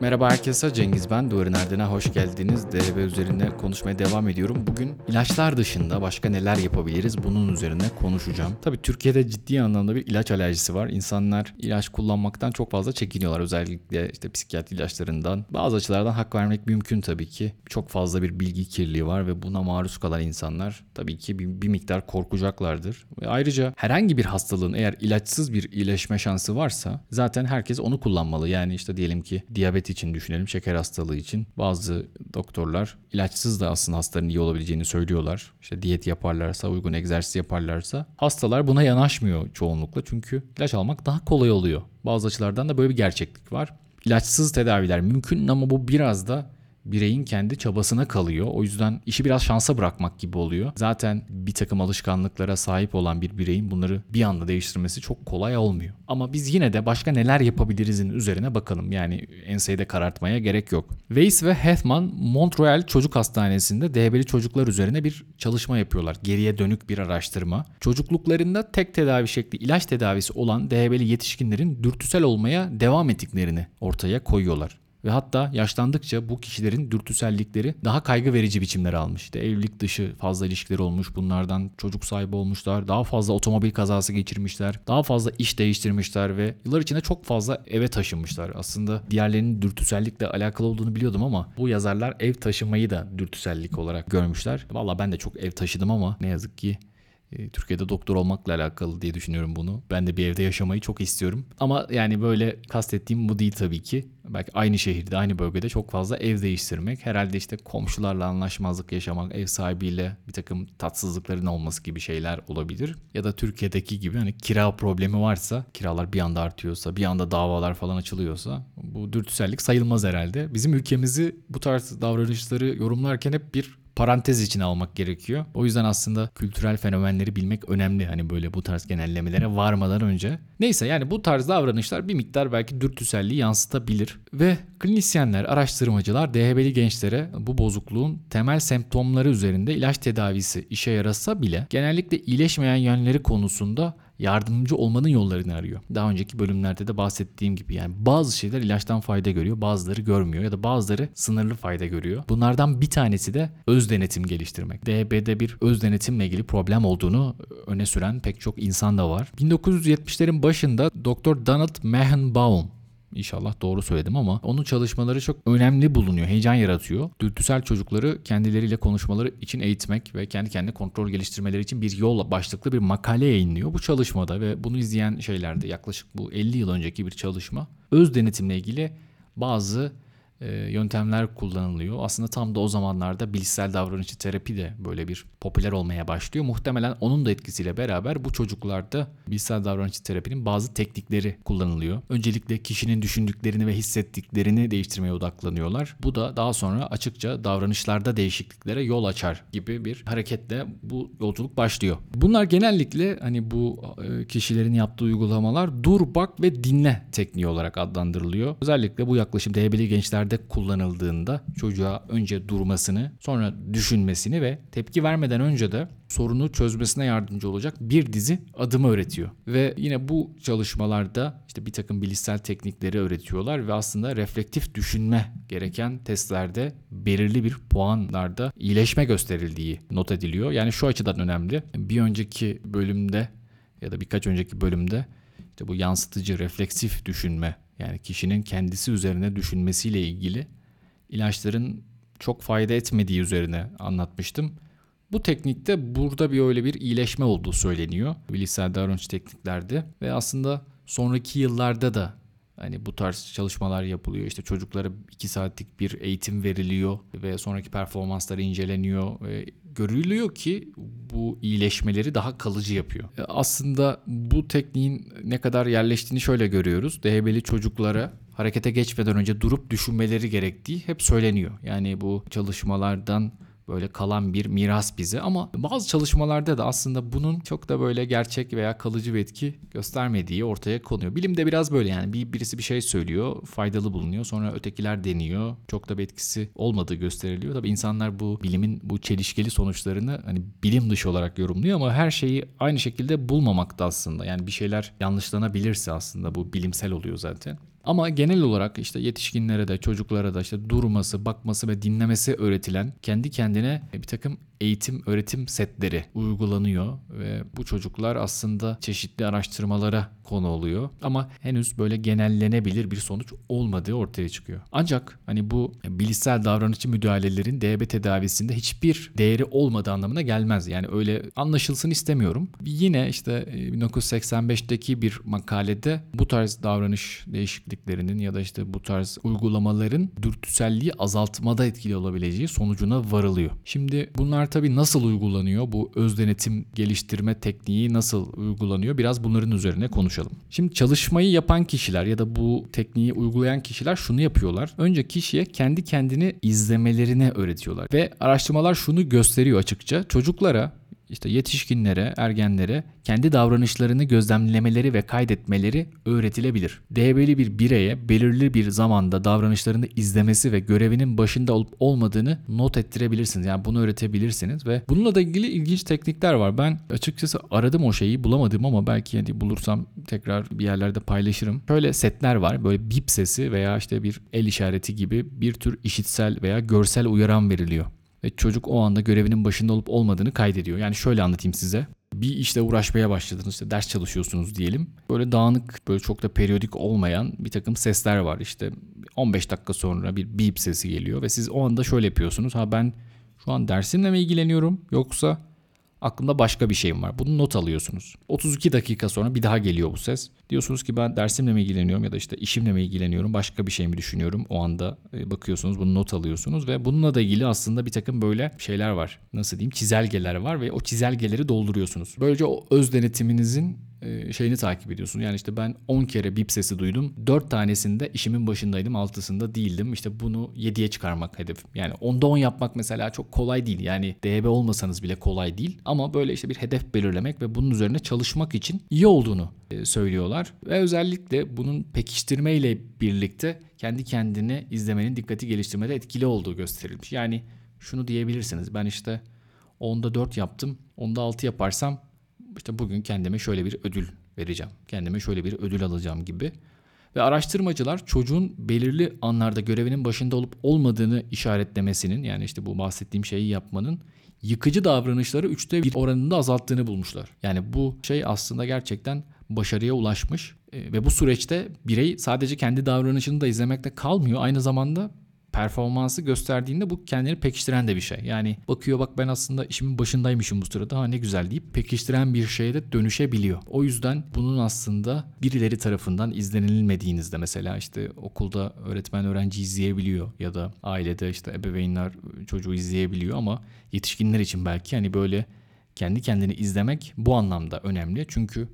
Merhaba herkese Cengiz ben. Duvarın Erdene hoş geldiniz. DHB üzerinde konuşmaya devam ediyorum. Bugün ilaçlar dışında başka neler yapabiliriz bunun üzerine konuşacağım. Tabii Türkiye'de ciddi anlamda bir ilaç alerjisi var. İnsanlar ilaç kullanmaktan çok fazla çekiniyorlar. Özellikle işte psikiyatri ilaçlarından. Bazı açılardan hak vermek mümkün tabii ki. Çok fazla bir bilgi kirliliği var ve buna maruz kalan insanlar tabii ki bir, bir miktar korkacaklardır. Ve ayrıca herhangi bir hastalığın eğer ilaçsız bir iyileşme şansı varsa zaten herkes onu kullanmalı. Yani işte diyelim ki diyabet için düşünelim, şeker hastalığı için. Bazı doktorlar ilaçsız da aslında hastaların iyi olabileceğini söylüyorlar. İşte diyet yaparlarsa, uygun egzersiz yaparlarsa hastalar buna yanaşmıyor çoğunlukla. Çünkü ilaç almak daha kolay oluyor. Bazı açılardan da böyle bir gerçeklik var. İlaçsız tedaviler mümkün ama bu biraz da bireyin kendi çabasına kalıyor. O yüzden işi biraz şansa bırakmak gibi oluyor. Zaten bir takım alışkanlıklara sahip olan bir bireyin bunları bir anda değiştirmesi çok kolay olmuyor. Ama biz yine de başka neler yapabilirizin üzerine bakalım. Yani enseyi de karartmaya gerek yok. Weiss ve Hethman Montreal Çocuk Hastanesi'nde DHB'li çocuklar üzerine bir çalışma yapıyorlar. Geriye dönük bir araştırma. Çocukluklarında tek tedavi şekli ilaç tedavisi olan DHB'li yetişkinlerin dürtüsel olmaya devam ettiklerini ortaya koyuyorlar. Ve hatta yaşlandıkça bu kişilerin dürtüsellikleri daha kaygı verici biçimler almış. İşte evlilik dışı fazla ilişkileri olmuş, bunlardan çocuk sahibi olmuşlar, daha fazla otomobil kazası geçirmişler, daha fazla iş değiştirmişler ve yıllar içinde çok fazla eve taşınmışlar. Aslında diğerlerinin dürtüsellikle alakalı olduğunu biliyordum ama bu yazarlar ev taşımayı da dürtüsellik olarak görmüşler. Valla ben de çok ev taşıdım ama ne yazık ki Türkiye'de doktor olmakla alakalı diye düşünüyorum bunu. Ben de bir evde yaşamayı çok istiyorum. Ama yani böyle kastettiğim bu değil tabii ki. Belki aynı şehirde, aynı bölgede çok fazla ev değiştirmek. Herhalde işte komşularla anlaşmazlık yaşamak, ev sahibiyle bir takım tatsızlıkların olması gibi şeyler olabilir. Ya da Türkiye'deki gibi hani kira problemi varsa, kiralar bir anda artıyorsa, bir anda davalar falan açılıyorsa bu dürtüsellik sayılmaz herhalde. Bizim ülkemizi bu tarz davranışları yorumlarken hep bir parantez için almak gerekiyor. O yüzden aslında kültürel fenomenleri bilmek önemli. Hani böyle bu tarz genellemelere varmadan önce. Neyse yani bu tarz davranışlar bir miktar belki dürtüselliği yansıtabilir. Ve klinisyenler, araştırmacılar DHB'li gençlere bu bozukluğun temel semptomları üzerinde ilaç tedavisi işe yarasa bile genellikle iyileşmeyen yönleri konusunda yardımcı olmanın yollarını arıyor. Daha önceki bölümlerde de bahsettiğim gibi yani bazı şeyler ilaçtan fayda görüyor, bazıları görmüyor ya da bazıları sınırlı fayda görüyor. Bunlardan bir tanesi de öz denetim geliştirmek. DHB'de bir öz denetimle ilgili problem olduğunu öne süren pek çok insan da var. 1970'lerin başında Dr. Donald Mehenbaum İnşallah doğru söyledim ama onun çalışmaları çok önemli bulunuyor, heyecan yaratıyor. Dürtüsel çocukları kendileriyle konuşmaları için eğitmek ve kendi kendine kontrol geliştirmeleri için bir yol başlıklı bir makale yayınlıyor bu çalışmada ve bunu izleyen şeylerde yaklaşık bu 50 yıl önceki bir çalışma. Öz denetimle ilgili bazı yöntemler kullanılıyor. Aslında tam da o zamanlarda bilişsel davranışçı terapi de böyle bir popüler olmaya başlıyor. Muhtemelen onun da etkisiyle beraber bu çocuklarda bilişsel davranışçı terapinin bazı teknikleri kullanılıyor. Öncelikle kişinin düşündüklerini ve hissettiklerini değiştirmeye odaklanıyorlar. Bu da daha sonra açıkça davranışlarda değişikliklere yol açar gibi bir hareketle bu yolculuk başlıyor. Bunlar genellikle hani bu e, kişilerin yaptığı uygulamalar dur bak ve dinle tekniği olarak adlandırılıyor. Özellikle bu yaklaşım DHB'li gençler yerde kullanıldığında çocuğa önce durmasını, sonra düşünmesini ve tepki vermeden önce de sorunu çözmesine yardımcı olacak bir dizi adımı öğretiyor. Ve yine bu çalışmalarda işte bir takım bilişsel teknikleri öğretiyorlar ve aslında reflektif düşünme gereken testlerde belirli bir puanlarda iyileşme gösterildiği not ediliyor. Yani şu açıdan önemli. Bir önceki bölümde ya da birkaç önceki bölümde işte bu yansıtıcı refleksif düşünme yani kişinin kendisi üzerine düşünmesiyle ilgili ilaçların çok fayda etmediği üzerine anlatmıştım. Bu teknikte burada bir öyle bir iyileşme olduğu söyleniyor bilişsel davranış tekniklerde ve aslında sonraki yıllarda da hani bu tarz çalışmalar yapılıyor. İşte çocuklara 2 saatlik bir eğitim veriliyor ve sonraki performansları inceleniyor ve görülüyor ki bu iyileşmeleri daha kalıcı yapıyor. E, aslında bu tekniğin ne kadar yerleştiğini şöyle görüyoruz. DHB'li çocuklara harekete geçmeden önce durup düşünmeleri gerektiği hep söyleniyor. Yani bu çalışmalardan böyle kalan bir miras bize ama bazı çalışmalarda da aslında bunun çok da böyle gerçek veya kalıcı bir etki göstermediği ortaya konuyor. Bilimde biraz böyle yani bir birisi bir şey söylüyor, faydalı bulunuyor. Sonra ötekiler deniyor. Çok da bir etkisi olmadığı gösteriliyor. Tabii insanlar bu bilimin bu çelişkili sonuçlarını hani bilim dışı olarak yorumluyor ama her şeyi aynı şekilde bulmamakta aslında. Yani bir şeyler yanlışlanabilirse aslında bu bilimsel oluyor zaten. Ama genel olarak işte yetişkinlere de çocuklara da işte durması, bakması ve dinlemesi öğretilen kendi kendine bir takım eğitim öğretim setleri uygulanıyor ve bu çocuklar aslında çeşitli araştırmalara konu oluyor ama henüz böyle genellenebilir bir sonuç olmadığı ortaya çıkıyor. Ancak hani bu bilişsel davranışçı müdahalelerin DB tedavisinde hiçbir değeri olmadığı anlamına gelmez. Yani öyle anlaşılsın istemiyorum. Yine işte 1985'teki e, bir makalede bu tarz davranış değişikliklerinin ya da işte bu tarz uygulamaların dürtüselliği azaltmada etkili olabileceği sonucuna varılıyor. Şimdi bunlar tabii nasıl uygulanıyor? Bu öz denetim geliştirme tekniği nasıl uygulanıyor? Biraz bunların üzerine konuşalım. Şimdi çalışmayı yapan kişiler ya da bu tekniği uygulayan kişiler şunu yapıyorlar. Önce kişiye kendi kendini izlemelerini öğretiyorlar. Ve araştırmalar şunu gösteriyor açıkça. Çocuklara işte yetişkinlere, ergenlere kendi davranışlarını gözlemlemeleri ve kaydetmeleri öğretilebilir. DB'li bir bireye belirli bir zamanda davranışlarını izlemesi ve görevinin başında olup olmadığını not ettirebilirsiniz. Yani bunu öğretebilirsiniz ve bununla da ilgili ilginç teknikler var. Ben açıkçası aradım o şeyi bulamadım ama belki yani bulursam tekrar bir yerlerde paylaşırım. Şöyle setler var. Böyle bip sesi veya işte bir el işareti gibi bir tür işitsel veya görsel uyaran veriliyor ve çocuk o anda görevinin başında olup olmadığını kaydediyor. Yani şöyle anlatayım size. Bir işte uğraşmaya başladınız işte ders çalışıyorsunuz diyelim. Böyle dağınık böyle çok da periyodik olmayan bir takım sesler var işte 15 dakika sonra bir beep sesi geliyor ve siz o anda şöyle yapıyorsunuz. Ha ben şu an dersimle mi ilgileniyorum yoksa aklımda başka bir şeyim var. Bunu not alıyorsunuz. 32 dakika sonra bir daha geliyor bu ses. Diyorsunuz ki ben dersimle mi ilgileniyorum ya da işte işimle mi ilgileniyorum başka bir şey mi düşünüyorum. O anda e, bakıyorsunuz bunu not alıyorsunuz ve bununla da ilgili aslında bir takım böyle şeyler var. Nasıl diyeyim çizelgeler var ve o çizelgeleri dolduruyorsunuz. Böylece o öz denetiminizin şeyini takip ediyorsun. Yani işte ben 10 kere bip sesi duydum. 4 tanesinde işimin başındaydım, altısında değildim. İşte bunu 7'ye çıkarmak hedefim. Yani 10'da 10 yapmak mesela çok kolay değil. Yani DB olmasanız bile kolay değil. Ama böyle işte bir hedef belirlemek ve bunun üzerine çalışmak için iyi olduğunu e, söylüyorlar. Ve özellikle bunun pekiştirmeyle birlikte kendi kendini izlemenin dikkati geliştirmede etkili olduğu gösterilmiş. Yani şunu diyebilirsiniz. Ben işte 10'da 4 yaptım. 10'da 6 yaparsam işte bugün kendime şöyle bir ödül vereceğim. Kendime şöyle bir ödül alacağım gibi. Ve araştırmacılar çocuğun belirli anlarda görevinin başında olup olmadığını işaretlemesinin yani işte bu bahsettiğim şeyi yapmanın yıkıcı davranışları üçte bir oranında azalttığını bulmuşlar. Yani bu şey aslında gerçekten başarıya ulaşmış e, ve bu süreçte birey sadece kendi davranışını da izlemekte kalmıyor. Aynı zamanda performansı gösterdiğinde bu kendini pekiştiren de bir şey. Yani bakıyor bak ben aslında işimin başındaymışım bu sırada ha ne güzel deyip pekiştiren bir şeye de dönüşebiliyor. O yüzden bunun aslında birileri tarafından izlenilmediğinizde mesela işte okulda öğretmen öğrenci izleyebiliyor ya da ailede işte ebeveynler çocuğu izleyebiliyor ama yetişkinler için belki hani böyle kendi kendini izlemek bu anlamda önemli. Çünkü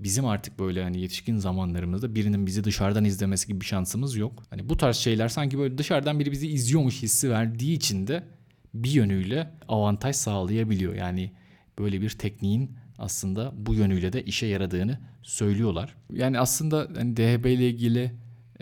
bizim artık böyle hani yetişkin zamanlarımızda birinin bizi dışarıdan izlemesi gibi bir şansımız yok. Hani bu tarz şeyler sanki böyle dışarıdan biri bizi izliyormuş hissi verdiği için de bir yönüyle avantaj sağlayabiliyor. Yani böyle bir tekniğin aslında bu yönüyle de işe yaradığını söylüyorlar. Yani aslında hani DHB ile ilgili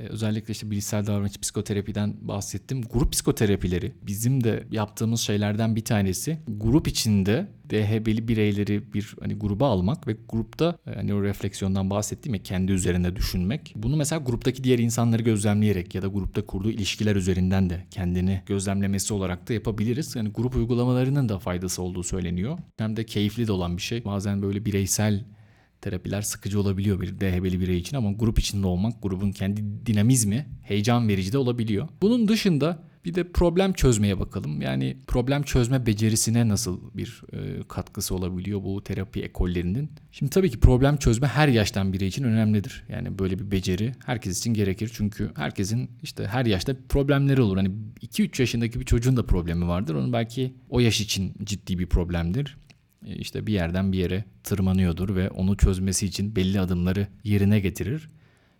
özellikle işte bilişsel davranış psikoterapiden bahsettim. Grup psikoterapileri bizim de yaptığımız şeylerden bir tanesi. Grup içinde DHB'li bireyleri bir hani gruba almak ve grupta e, hani o refleksiyondan bahsettiğim ya kendi üzerinde düşünmek. Bunu mesela gruptaki diğer insanları gözlemleyerek ya da grupta kurduğu ilişkiler üzerinden de kendini gözlemlemesi olarak da yapabiliriz. Yani grup uygulamalarının da faydası olduğu söyleniyor. Hem de keyifli de olan bir şey. Bazen böyle bireysel terapiler sıkıcı olabiliyor bir DHB'li birey için ama grup içinde olmak, grubun kendi dinamizmi heyecan verici de olabiliyor. Bunun dışında bir de problem çözmeye bakalım. Yani problem çözme becerisine nasıl bir e, katkısı olabiliyor bu terapi ekollerinin? Şimdi tabii ki problem çözme her yaştan biri için önemlidir. Yani böyle bir beceri herkes için gerekir. Çünkü herkesin işte her yaşta problemleri olur. Hani 2-3 yaşındaki bir çocuğun da problemi vardır. Onun belki o yaş için ciddi bir problemdir. E, işte bir yerden bir yere tırmanıyordur ve onu çözmesi için belli adımları yerine getirir.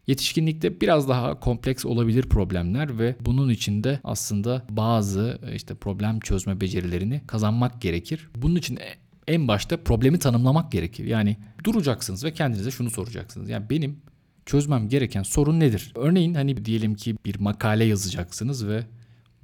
Yetişkinlikte biraz daha kompleks olabilir problemler ve bunun için de aslında bazı e, işte problem çözme becerilerini kazanmak gerekir. Bunun için e, en başta problemi tanımlamak gerekir. Yani duracaksınız ve kendinize şunu soracaksınız. Yani benim çözmem gereken sorun nedir? Örneğin hani diyelim ki bir makale yazacaksınız ve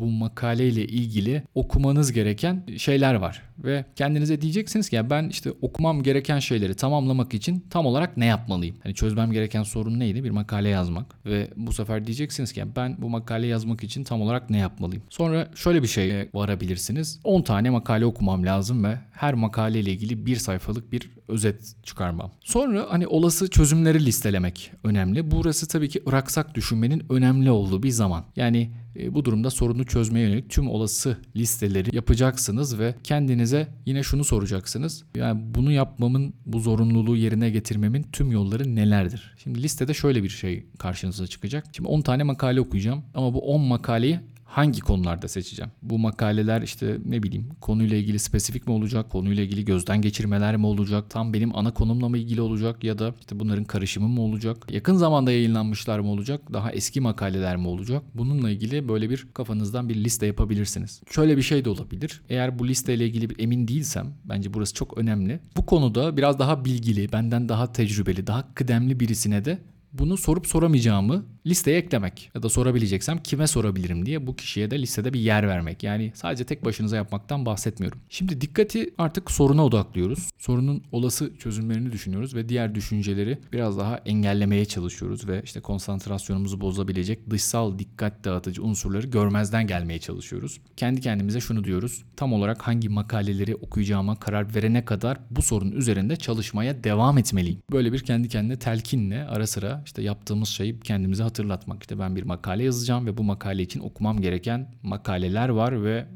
bu makaleyle ilgili okumanız gereken şeyler var. Ve kendinize diyeceksiniz ki ya ben işte okumam gereken şeyleri tamamlamak için tam olarak ne yapmalıyım? Hani çözmem gereken sorun neydi? Bir makale yazmak. Ve bu sefer diyeceksiniz ki ben bu makale yazmak için tam olarak ne yapmalıyım? Sonra şöyle bir şeye varabilirsiniz. 10 tane makale okumam lazım ve her makaleyle ilgili bir sayfalık bir özet çıkarmam. Sonra hani olası çözümleri listelemek önemli. Burası tabii ki ıraksak düşünmenin önemli olduğu bir zaman. Yani bu durumda sorunu çözmeye yönelik tüm olası listeleri yapacaksınız ve kendinize yine şunu soracaksınız. Yani bunu yapmamın, bu zorunluluğu yerine getirmemin tüm yolları nelerdir? Şimdi listede şöyle bir şey karşınıza çıkacak. Şimdi 10 tane makale okuyacağım ama bu 10 makaleyi hangi konularda seçeceğim? Bu makaleler işte ne bileyim konuyla ilgili spesifik mi olacak? Konuyla ilgili gözden geçirmeler mi olacak? Tam benim ana konumla mı ilgili olacak ya da işte bunların karışımı mı olacak? Yakın zamanda yayınlanmışlar mı olacak? Daha eski makaleler mi olacak? Bununla ilgili böyle bir kafanızdan bir liste yapabilirsiniz. Şöyle bir şey de olabilir. Eğer bu listeyle ilgili emin değilsem bence burası çok önemli. Bu konuda biraz daha bilgili, benden daha tecrübeli, daha kıdemli birisine de bunu sorup soramayacağımı listeye eklemek ya da sorabileceksem kime sorabilirim diye bu kişiye de listede bir yer vermek. Yani sadece tek başınıza yapmaktan bahsetmiyorum. Şimdi dikkati artık soruna odaklıyoruz. Sorunun olası çözümlerini düşünüyoruz ve diğer düşünceleri biraz daha engellemeye çalışıyoruz ve işte konsantrasyonumuzu bozabilecek dışsal dikkat dağıtıcı unsurları görmezden gelmeye çalışıyoruz. Kendi kendimize şunu diyoruz. Tam olarak hangi makaleleri okuyacağıma karar verene kadar bu sorun üzerinde çalışmaya devam etmeliyim. Böyle bir kendi kendine telkinle ara sıra işte yaptığımız şeyi kendimize hatırlatmak. İşte ben bir makale yazacağım ve bu makale için okumam gereken makaleler var ve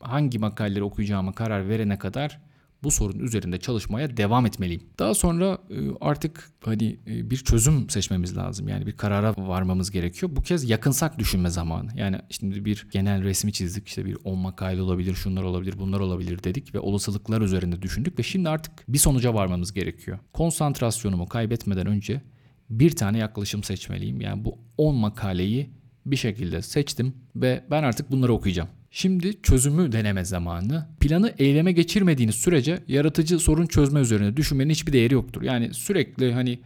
hangi makaleleri okuyacağıma karar verene kadar bu sorun üzerinde çalışmaya devam etmeliyim. Daha sonra e, artık hani e, bir çözüm seçmemiz lazım. Yani bir karara varmamız gerekiyor. Bu kez yakınsak düşünme zamanı. Yani şimdi bir genel resmi çizdik. İşte bir 10 makale olabilir, şunlar olabilir, bunlar olabilir dedik ve olasılıklar üzerinde düşündük ve şimdi artık bir sonuca varmamız gerekiyor. Konsantrasyonumu kaybetmeden önce bir tane yaklaşım seçmeliyim. Yani bu 10 makaleyi bir şekilde seçtim ve ben artık bunları okuyacağım. Şimdi çözümü deneme zamanı. Planı eyleme geçirmediğiniz sürece yaratıcı sorun çözme üzerine düşünmenin hiçbir değeri yoktur. Yani sürekli hani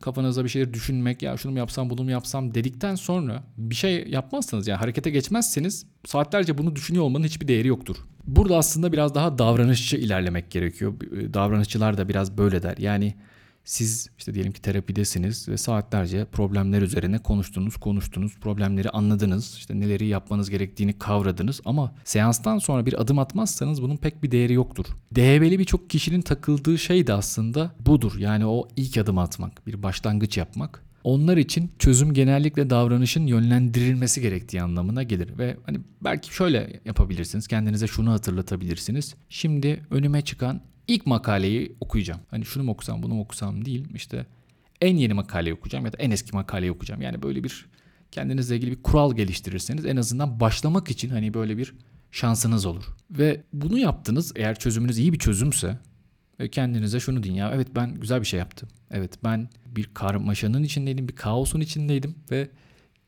kafanızda bir şeyler düşünmek ya şunu mu yapsam bunu mu yapsam dedikten sonra bir şey yapmazsanız yani harekete geçmezseniz saatlerce bunu düşünüyor olmanın hiçbir değeri yoktur. Burada aslında biraz daha davranışçı ilerlemek gerekiyor. Davranışçılar da biraz böyle der. Yani siz işte diyelim ki terapidesiniz ve saatlerce problemler üzerine konuştunuz, konuştunuz, problemleri anladınız, işte neleri yapmanız gerektiğini kavradınız ama seanstan sonra bir adım atmazsanız bunun pek bir değeri yoktur. DHB'li birçok kişinin takıldığı şey de aslında budur. Yani o ilk adım atmak, bir başlangıç yapmak. Onlar için çözüm genellikle davranışın yönlendirilmesi gerektiği anlamına gelir ve hani belki şöyle yapabilirsiniz. Kendinize şunu hatırlatabilirsiniz. Şimdi önüme çıkan ilk makaleyi okuyacağım. Hani şunu mu okusam bunu mu okusam değil işte en yeni makaleyi okuyacağım ya da en eski makaleyi okuyacağım. Yani böyle bir kendinizle ilgili bir kural geliştirirseniz en azından başlamak için hani böyle bir şansınız olur. Ve bunu yaptınız eğer çözümünüz iyi bir çözümse ve kendinize şunu deyin ya evet ben güzel bir şey yaptım. Evet ben bir karmaşanın içindeydim, bir kaosun içindeydim ve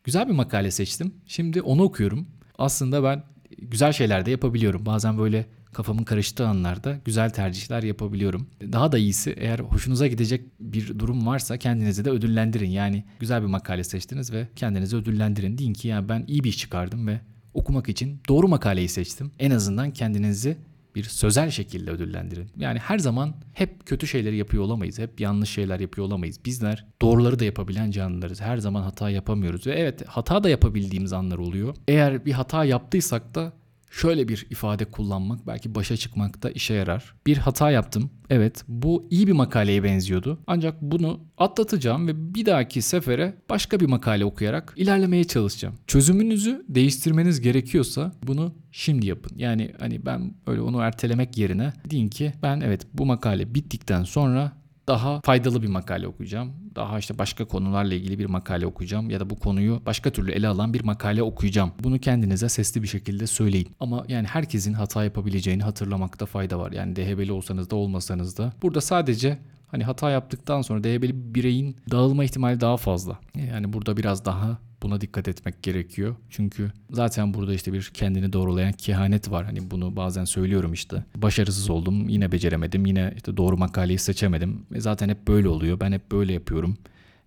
güzel bir makale seçtim. Şimdi onu okuyorum. Aslında ben güzel şeyler de yapabiliyorum. Bazen böyle kafamın karıştığı anlarda güzel tercihler yapabiliyorum. Daha da iyisi eğer hoşunuza gidecek bir durum varsa kendinizi de ödüllendirin. Yani güzel bir makale seçtiniz ve kendinizi ödüllendirin. Deyin ki ya ben iyi bir iş çıkardım ve okumak için doğru makaleyi seçtim. En azından kendinizi bir sözel şekilde ödüllendirin. Yani her zaman hep kötü şeyleri yapıyor olamayız. Hep yanlış şeyler yapıyor olamayız. Bizler doğruları da yapabilen canlılarız. Her zaman hata yapamıyoruz. Ve evet hata da yapabildiğimiz anlar oluyor. Eğer bir hata yaptıysak da şöyle bir ifade kullanmak belki başa çıkmakta işe yarar. Bir hata yaptım. Evet bu iyi bir makaleye benziyordu. Ancak bunu atlatacağım ve bir dahaki sefere başka bir makale okuyarak ilerlemeye çalışacağım. Çözümünüzü değiştirmeniz gerekiyorsa bunu şimdi yapın. Yani hani ben öyle onu ertelemek yerine deyin ki ben evet bu makale bittikten sonra daha faydalı bir makale okuyacağım. Daha işte başka konularla ilgili bir makale okuyacağım ya da bu konuyu başka türlü ele alan bir makale okuyacağım. Bunu kendinize sesli bir şekilde söyleyin. Ama yani herkesin hata yapabileceğini hatırlamakta fayda var. Yani DHB'li olsanız da olmasanız da. Burada sadece hani hata yaptıktan sonra DHB'li bireyin dağılma ihtimali daha fazla. Yani burada biraz daha Buna dikkat etmek gerekiyor. Çünkü zaten burada işte bir kendini doğrulayan kehanet var. Hani bunu bazen söylüyorum işte. Başarısız oldum, yine beceremedim, yine işte doğru makaleyi seçemedim. E zaten hep böyle oluyor. Ben hep böyle yapıyorum.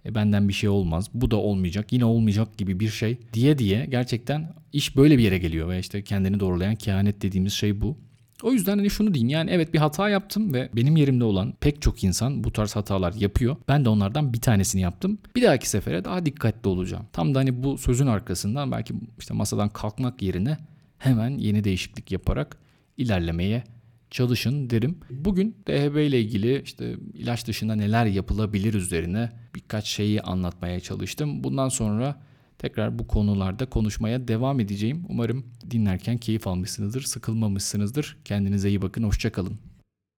e, benden bir şey olmaz, bu da olmayacak, yine olmayacak gibi bir şey diye diye gerçekten iş böyle bir yere geliyor ve işte kendini doğrulayan kehanet dediğimiz şey bu. O yüzden hani şunu diyeyim yani evet bir hata yaptım ve benim yerimde olan pek çok insan bu tarz hatalar yapıyor. Ben de onlardan bir tanesini yaptım. Bir dahaki sefere daha dikkatli olacağım. Tam da hani bu sözün arkasından belki işte masadan kalkmak yerine hemen yeni değişiklik yaparak ilerlemeye çalışın derim. Bugün DHB ile ilgili işte ilaç dışında neler yapılabilir üzerine birkaç şeyi anlatmaya çalıştım. Bundan sonra tekrar bu konularda konuşmaya devam edeceğim. Umarım dinlerken keyif almışsınızdır, sıkılmamışsınızdır. Kendinize iyi bakın, hoşçakalın.